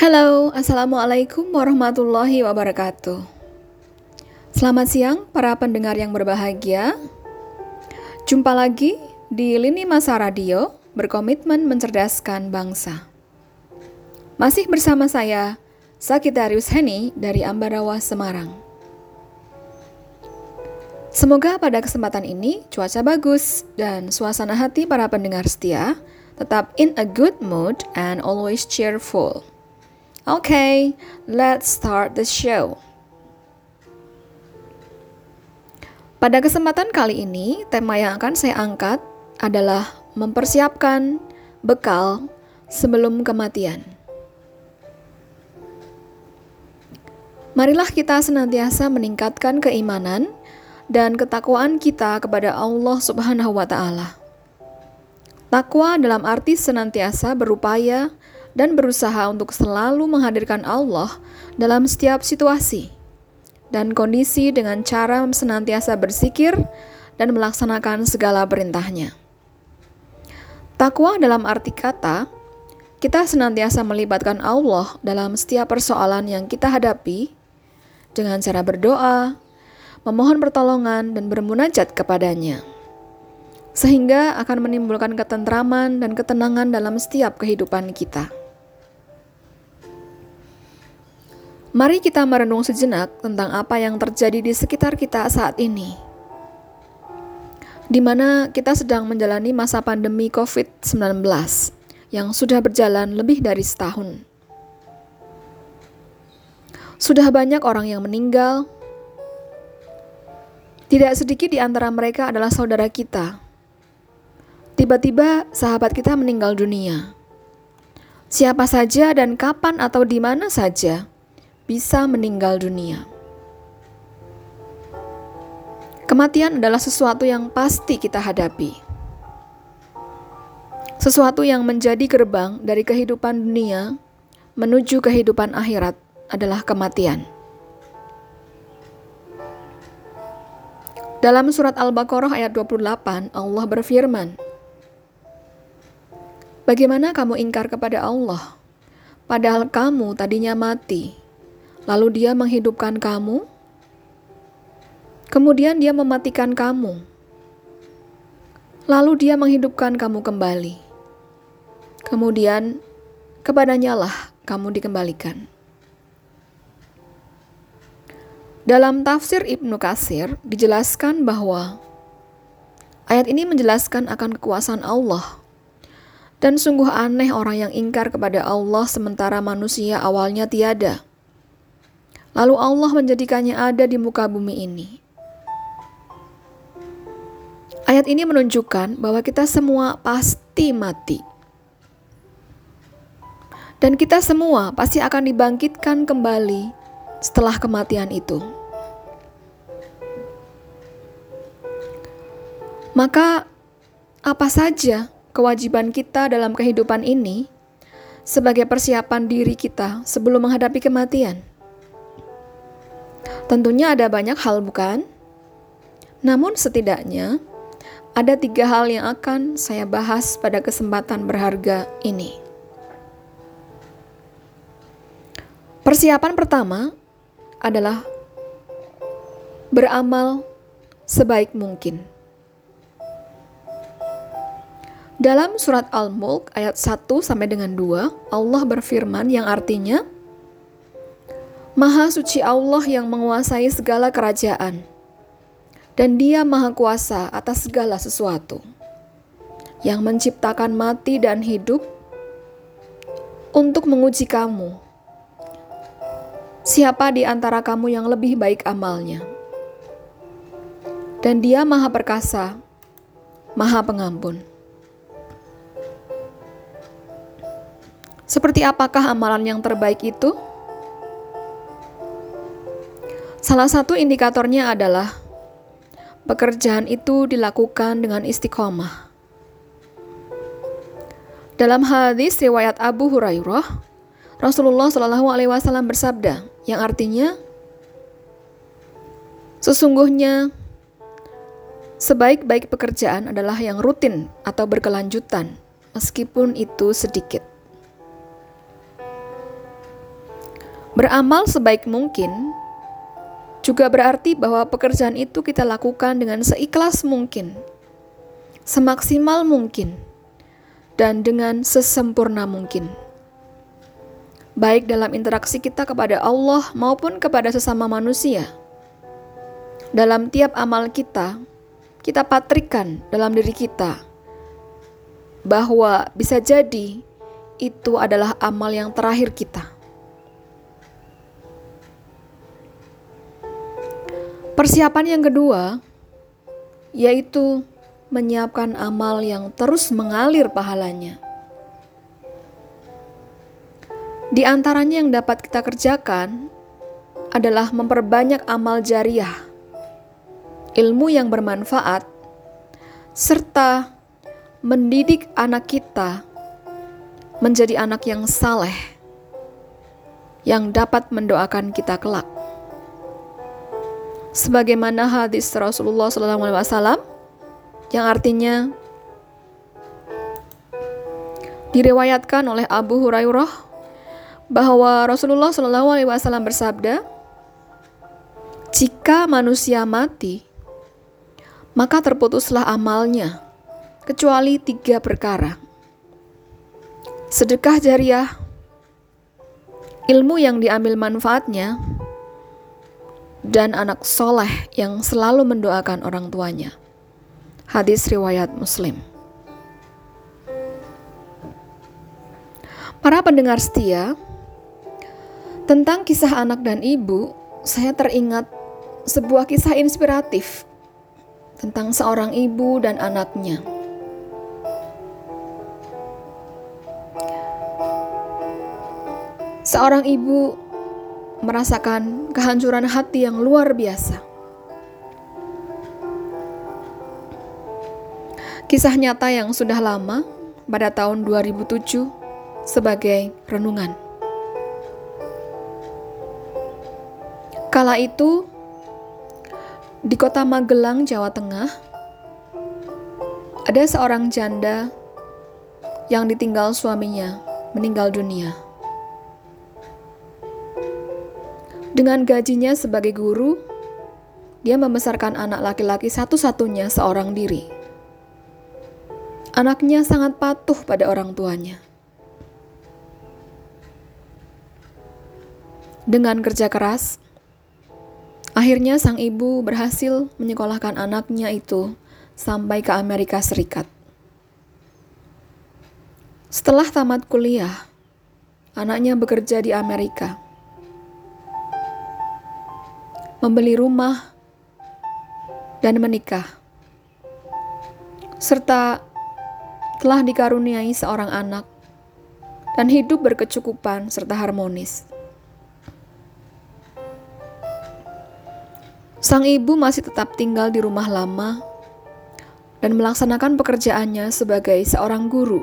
Halo, Assalamualaikum warahmatullahi wabarakatuh. Selamat siang para pendengar yang berbahagia. Jumpa lagi di Lini Masa Radio berkomitmen mencerdaskan bangsa. Masih bersama saya, Sakitarius Heni dari Ambarawa, Semarang. Semoga pada kesempatan ini cuaca bagus dan suasana hati para pendengar setia tetap in a good mood and always cheerful. Okay, let's start the show. Pada kesempatan kali ini, tema yang akan saya angkat adalah mempersiapkan bekal sebelum kematian. Marilah kita senantiasa meningkatkan keimanan dan ketakwaan kita kepada Allah Subhanahu wa Ta'ala. Takwa dalam arti senantiasa berupaya dan berusaha untuk selalu menghadirkan Allah dalam setiap situasi dan kondisi dengan cara senantiasa bersikir dan melaksanakan segala perintahnya. Takwa dalam arti kata, kita senantiasa melibatkan Allah dalam setiap persoalan yang kita hadapi dengan cara berdoa, memohon pertolongan, dan bermunajat kepadanya. Sehingga akan menimbulkan ketentraman dan ketenangan dalam setiap kehidupan kita. Mari kita merenung sejenak tentang apa yang terjadi di sekitar kita saat ini. Di mana kita sedang menjalani masa pandemi COVID-19 yang sudah berjalan lebih dari setahun. Sudah banyak orang yang meninggal. Tidak sedikit di antara mereka adalah saudara kita. Tiba-tiba sahabat kita meninggal dunia. Siapa saja dan kapan atau di mana saja bisa meninggal dunia. Kematian adalah sesuatu yang pasti kita hadapi. Sesuatu yang menjadi gerbang dari kehidupan dunia menuju kehidupan akhirat adalah kematian. Dalam surat Al-Baqarah ayat 28, Allah berfirman, Bagaimana kamu ingkar kepada Allah, padahal kamu tadinya mati, lalu Dia menghidupkan kamu, kemudian Dia mematikan kamu, lalu Dia menghidupkan kamu kembali, kemudian kepadanya lah kamu dikembalikan. Dalam tafsir Ibnu Kasir dijelaskan bahwa ayat ini menjelaskan akan kekuasaan Allah. Dan sungguh aneh orang yang ingkar kepada Allah sementara manusia awalnya tiada. Lalu Allah menjadikannya ada di muka bumi ini. Ayat ini menunjukkan bahwa kita semua pasti mati. Dan kita semua pasti akan dibangkitkan kembali setelah kematian itu. Maka, apa saja kewajiban kita dalam kehidupan ini sebagai persiapan diri kita sebelum menghadapi kematian? Tentunya ada banyak hal, bukan? Namun, setidaknya ada tiga hal yang akan saya bahas pada kesempatan berharga ini. Persiapan pertama adalah beramal sebaik mungkin. Dalam surat Al-Mulk ayat 1 sampai dengan 2, Allah berfirman yang artinya Maha suci Allah yang menguasai segala kerajaan, dan Dia Maha Kuasa atas segala sesuatu, yang menciptakan mati dan hidup untuk menguji kamu. Siapa di antara kamu yang lebih baik amalnya? Dan Dia Maha Perkasa, Maha Pengampun. Seperti apakah amalan yang terbaik itu? Salah satu indikatornya adalah pekerjaan itu dilakukan dengan istiqomah. Dalam hadis riwayat Abu Hurairah, Rasulullah Shallallahu Alaihi Wasallam bersabda, yang artinya, sesungguhnya sebaik-baik pekerjaan adalah yang rutin atau berkelanjutan, meskipun itu sedikit. Beramal sebaik mungkin juga berarti bahwa pekerjaan itu kita lakukan dengan seikhlas mungkin, semaksimal mungkin, dan dengan sesempurna mungkin. Baik dalam interaksi kita kepada Allah maupun kepada sesama manusia. Dalam tiap amal kita, kita patrikan dalam diri kita bahwa bisa jadi itu adalah amal yang terakhir kita. Persiapan yang kedua yaitu menyiapkan amal yang terus mengalir pahalanya. Di antaranya yang dapat kita kerjakan adalah memperbanyak amal jariah, ilmu yang bermanfaat, serta mendidik anak kita menjadi anak yang saleh, yang dapat mendoakan kita kelak sebagaimana hadis Rasulullah SAW yang artinya diriwayatkan oleh Abu Hurairah bahwa Rasulullah SAW bersabda, "Jika manusia mati, maka terputuslah amalnya, kecuali tiga perkara: sedekah jariah, ilmu yang diambil manfaatnya, dan anak soleh yang selalu mendoakan orang tuanya. Hadis riwayat Muslim. Para pendengar setia, tentang kisah anak dan ibu, saya teringat sebuah kisah inspiratif tentang seorang ibu dan anaknya. Seorang ibu merasakan kehancuran hati yang luar biasa. Kisah nyata yang sudah lama pada tahun 2007 sebagai renungan. Kala itu di kota Magelang, Jawa Tengah, ada seorang janda yang ditinggal suaminya meninggal dunia. Dengan gajinya sebagai guru, dia membesarkan anak laki-laki satu-satunya seorang diri. Anaknya sangat patuh pada orang tuanya. Dengan kerja keras, akhirnya sang ibu berhasil menyekolahkan anaknya itu sampai ke Amerika Serikat. Setelah tamat kuliah, anaknya bekerja di Amerika membeli rumah, dan menikah, serta telah dikaruniai seorang anak dan hidup berkecukupan serta harmonis. Sang ibu masih tetap tinggal di rumah lama dan melaksanakan pekerjaannya sebagai seorang guru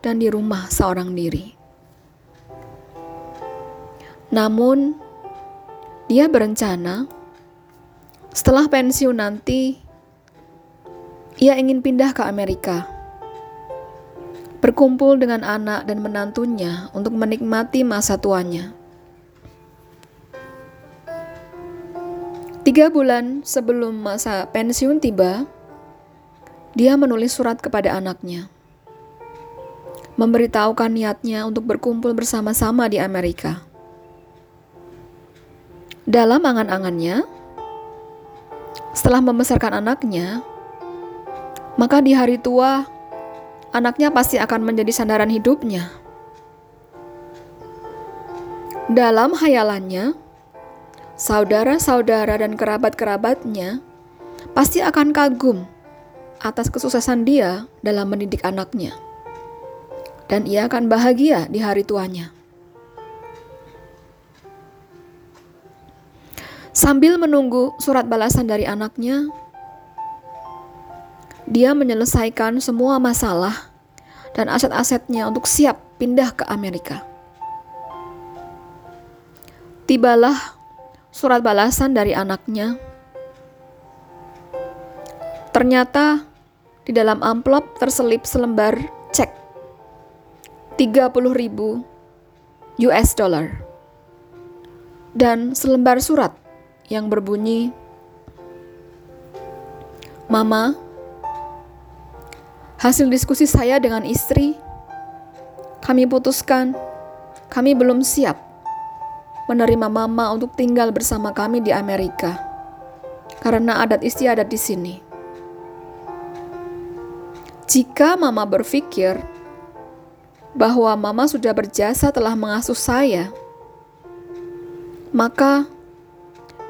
dan di rumah seorang diri. Namun, dia berencana setelah pensiun nanti ia ingin pindah ke Amerika. Berkumpul dengan anak dan menantunya untuk menikmati masa tuanya. Tiga bulan sebelum masa pensiun tiba, dia menulis surat kepada anaknya, memberitahukan niatnya untuk berkumpul bersama-sama di Amerika. Dalam angan-angannya, setelah membesarkan anaknya, maka di hari tua anaknya pasti akan menjadi sandaran hidupnya. Dalam hayalannya, saudara-saudara dan kerabat-kerabatnya pasti akan kagum atas kesuksesan dia dalam mendidik anaknya, dan ia akan bahagia di hari tuanya. Sambil menunggu surat balasan dari anaknya, dia menyelesaikan semua masalah dan aset-asetnya untuk siap pindah ke Amerika. Tibalah surat balasan dari anaknya. Ternyata di dalam amplop terselip selembar cek 30 ribu US dollar dan selembar surat yang berbunyi, "Mama, hasil diskusi saya dengan istri, kami putuskan kami belum siap menerima Mama untuk tinggal bersama kami di Amerika karena adat istiadat di sini." Jika Mama berpikir bahwa Mama sudah berjasa telah mengasuh saya, maka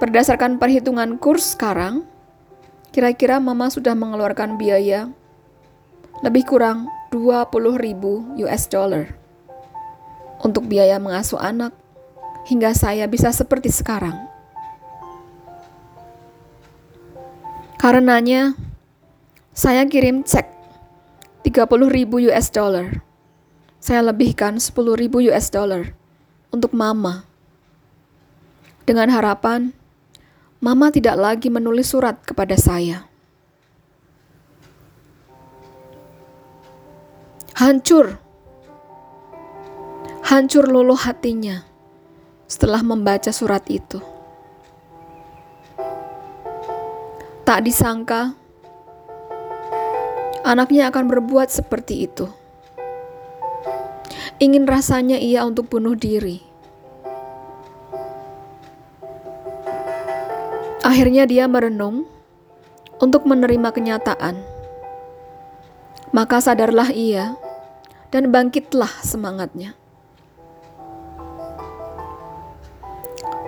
berdasarkan perhitungan kurs sekarang, kira-kira Mama sudah mengeluarkan biaya lebih kurang 20.000 US dollar untuk biaya mengasuh anak hingga saya bisa seperti sekarang. Karenanya, saya kirim cek 30.000 US dollar. Saya lebihkan 10.000 US dollar untuk mama dengan harapan Mama tidak lagi menulis surat kepada saya. Hancur, hancur luluh hatinya setelah membaca surat itu. Tak disangka, anaknya akan berbuat seperti itu. Ingin rasanya ia untuk bunuh diri Akhirnya dia merenung untuk menerima kenyataan. Maka sadarlah ia dan bangkitlah semangatnya.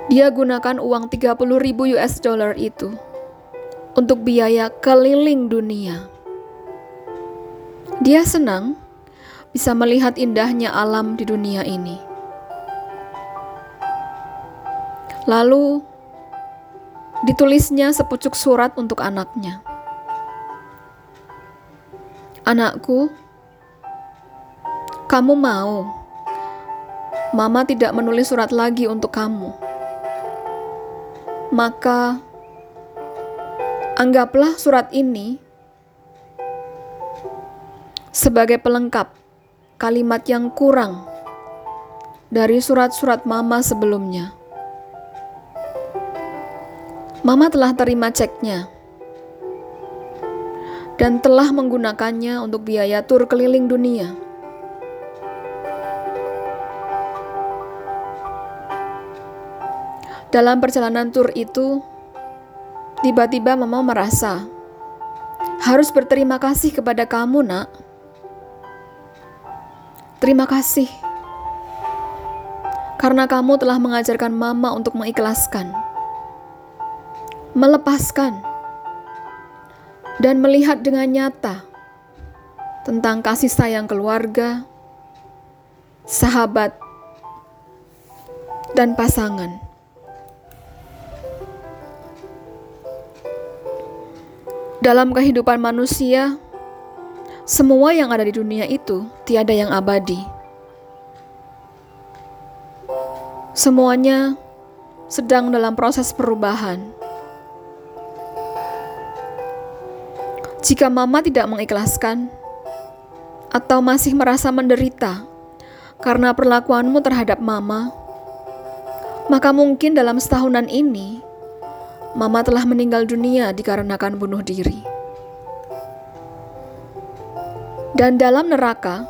Dia gunakan uang 30 ribu US dollar itu untuk biaya keliling dunia. Dia senang bisa melihat indahnya alam di dunia ini. Lalu Ditulisnya sepucuk surat untuk anaknya. Anakku, kamu mau Mama tidak menulis surat lagi untuk kamu. Maka anggaplah surat ini sebagai pelengkap kalimat yang kurang dari surat-surat Mama sebelumnya. Mama telah terima ceknya dan telah menggunakannya untuk biaya tur keliling dunia. Dalam perjalanan tur itu, tiba-tiba Mama merasa harus berterima kasih kepada kamu, Nak. Terima kasih karena kamu telah mengajarkan Mama untuk mengikhlaskan melepaskan, dan melihat dengan nyata tentang kasih sayang keluarga, sahabat, dan pasangan. Dalam kehidupan manusia, semua yang ada di dunia itu tiada yang abadi. Semuanya sedang dalam proses perubahan Jika mama tidak mengikhlaskan atau masih merasa menderita karena perlakuanmu terhadap mama, maka mungkin dalam setahunan ini mama telah meninggal dunia dikarenakan bunuh diri. Dan dalam neraka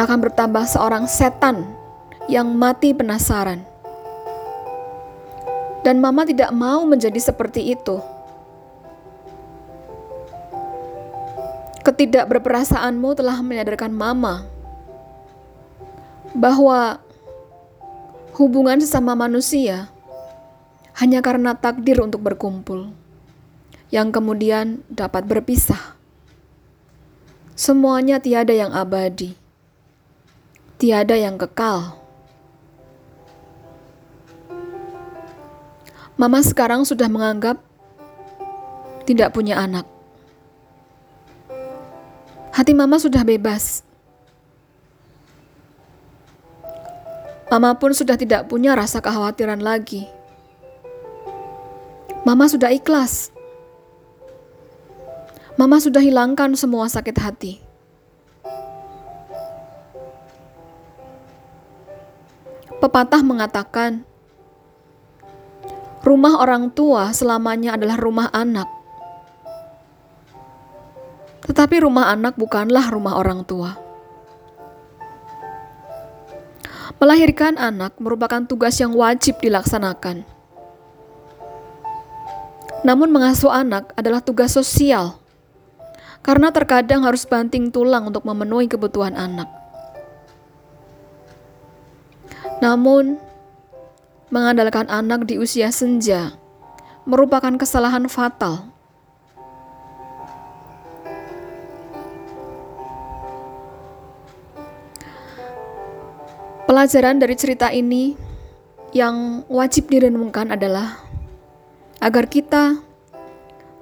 akan bertambah seorang setan yang mati penasaran. Dan mama tidak mau menjadi seperti itu. Ketidakberperasaanmu telah menyadarkan Mama bahwa hubungan sesama manusia hanya karena takdir untuk berkumpul, yang kemudian dapat berpisah. Semuanya tiada yang abadi, tiada yang kekal. Mama sekarang sudah menganggap tidak punya anak. Hati mama sudah bebas. Mama pun sudah tidak punya rasa kekhawatiran lagi. Mama sudah ikhlas. Mama sudah hilangkan semua sakit hati. Pepatah mengatakan, rumah orang tua selamanya adalah rumah anak. Tetapi rumah anak bukanlah rumah orang tua. Melahirkan anak merupakan tugas yang wajib dilaksanakan. Namun, mengasuh anak adalah tugas sosial, karena terkadang harus banting tulang untuk memenuhi kebutuhan anak. Namun, mengandalkan anak di usia senja merupakan kesalahan fatal. Pelajaran dari cerita ini yang wajib direnungkan adalah agar kita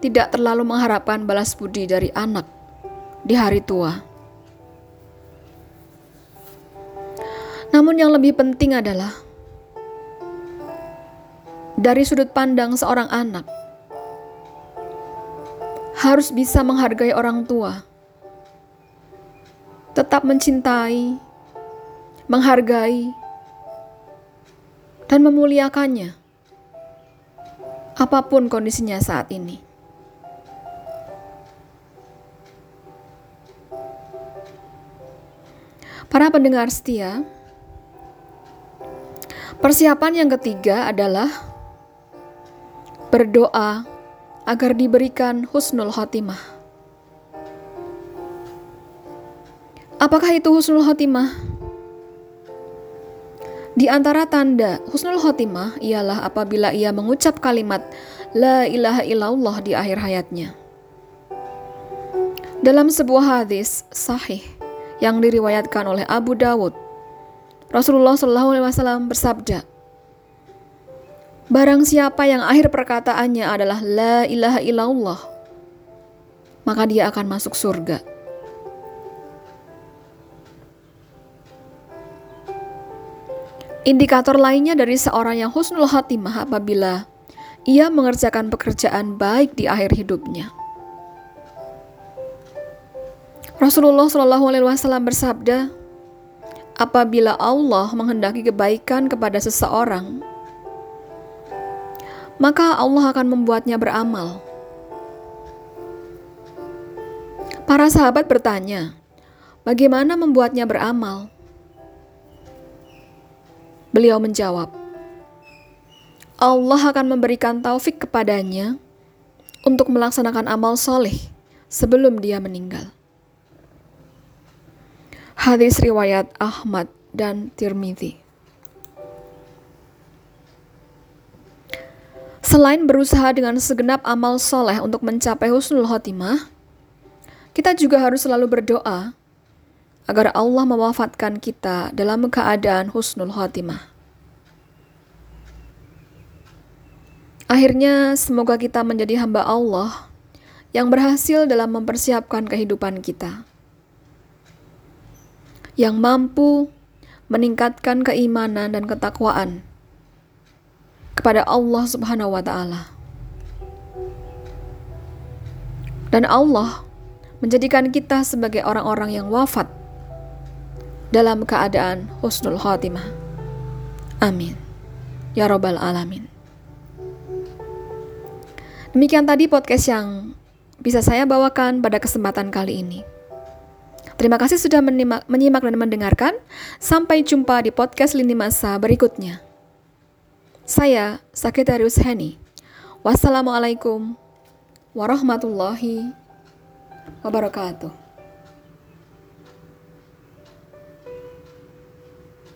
tidak terlalu mengharapkan balas budi dari anak di hari tua. Namun, yang lebih penting adalah dari sudut pandang seorang anak, harus bisa menghargai orang tua, tetap mencintai, menghargai, dan memuliakannya, apa pun kondisinya saat ini. Para pendengar setia, persiapan yang ketiga adalah berdoa agar diberikan husnul khotimah. Apakah itu husnul khotimah? Di antara tanda husnul khotimah ialah apabila ia mengucap kalimat La ilaha illallah di akhir hayatnya. Dalam sebuah hadis sahih yang diriwayatkan oleh Abu Dawud, Rasulullah SAW bersabda, Barang siapa yang akhir perkataannya adalah La ilaha illallah, maka dia akan masuk surga. Indikator lainnya dari seorang yang husnul khatimah apabila ia mengerjakan pekerjaan baik di akhir hidupnya. Rasulullah Shallallahu Alaihi Wasallam bersabda, apabila Allah menghendaki kebaikan kepada seseorang, maka Allah akan membuatnya beramal. Para sahabat bertanya, bagaimana membuatnya beramal? Beliau menjawab, Allah akan memberikan taufik kepadanya untuk melaksanakan amal soleh sebelum dia meninggal. Hadis riwayat Ahmad dan Tirmidzi. Selain berusaha dengan segenap amal soleh untuk mencapai husnul khotimah, kita juga harus selalu berdoa agar Allah mewafatkan kita dalam keadaan husnul khotimah. Akhirnya, semoga kita menjadi hamba Allah yang berhasil dalam mempersiapkan kehidupan kita, yang mampu meningkatkan keimanan dan ketakwaan kepada Allah Subhanahu wa Ta'ala, dan Allah menjadikan kita sebagai orang-orang yang wafat dalam keadaan husnul khotimah. Amin. Ya Robbal 'Alamin. Demikian tadi podcast yang bisa saya bawakan pada kesempatan kali ini. Terima kasih sudah menyimak, menyimak dan mendengarkan. Sampai jumpa di podcast Lini Masa berikutnya. Saya Sakitarius Heni. Wassalamualaikum warahmatullahi wabarakatuh.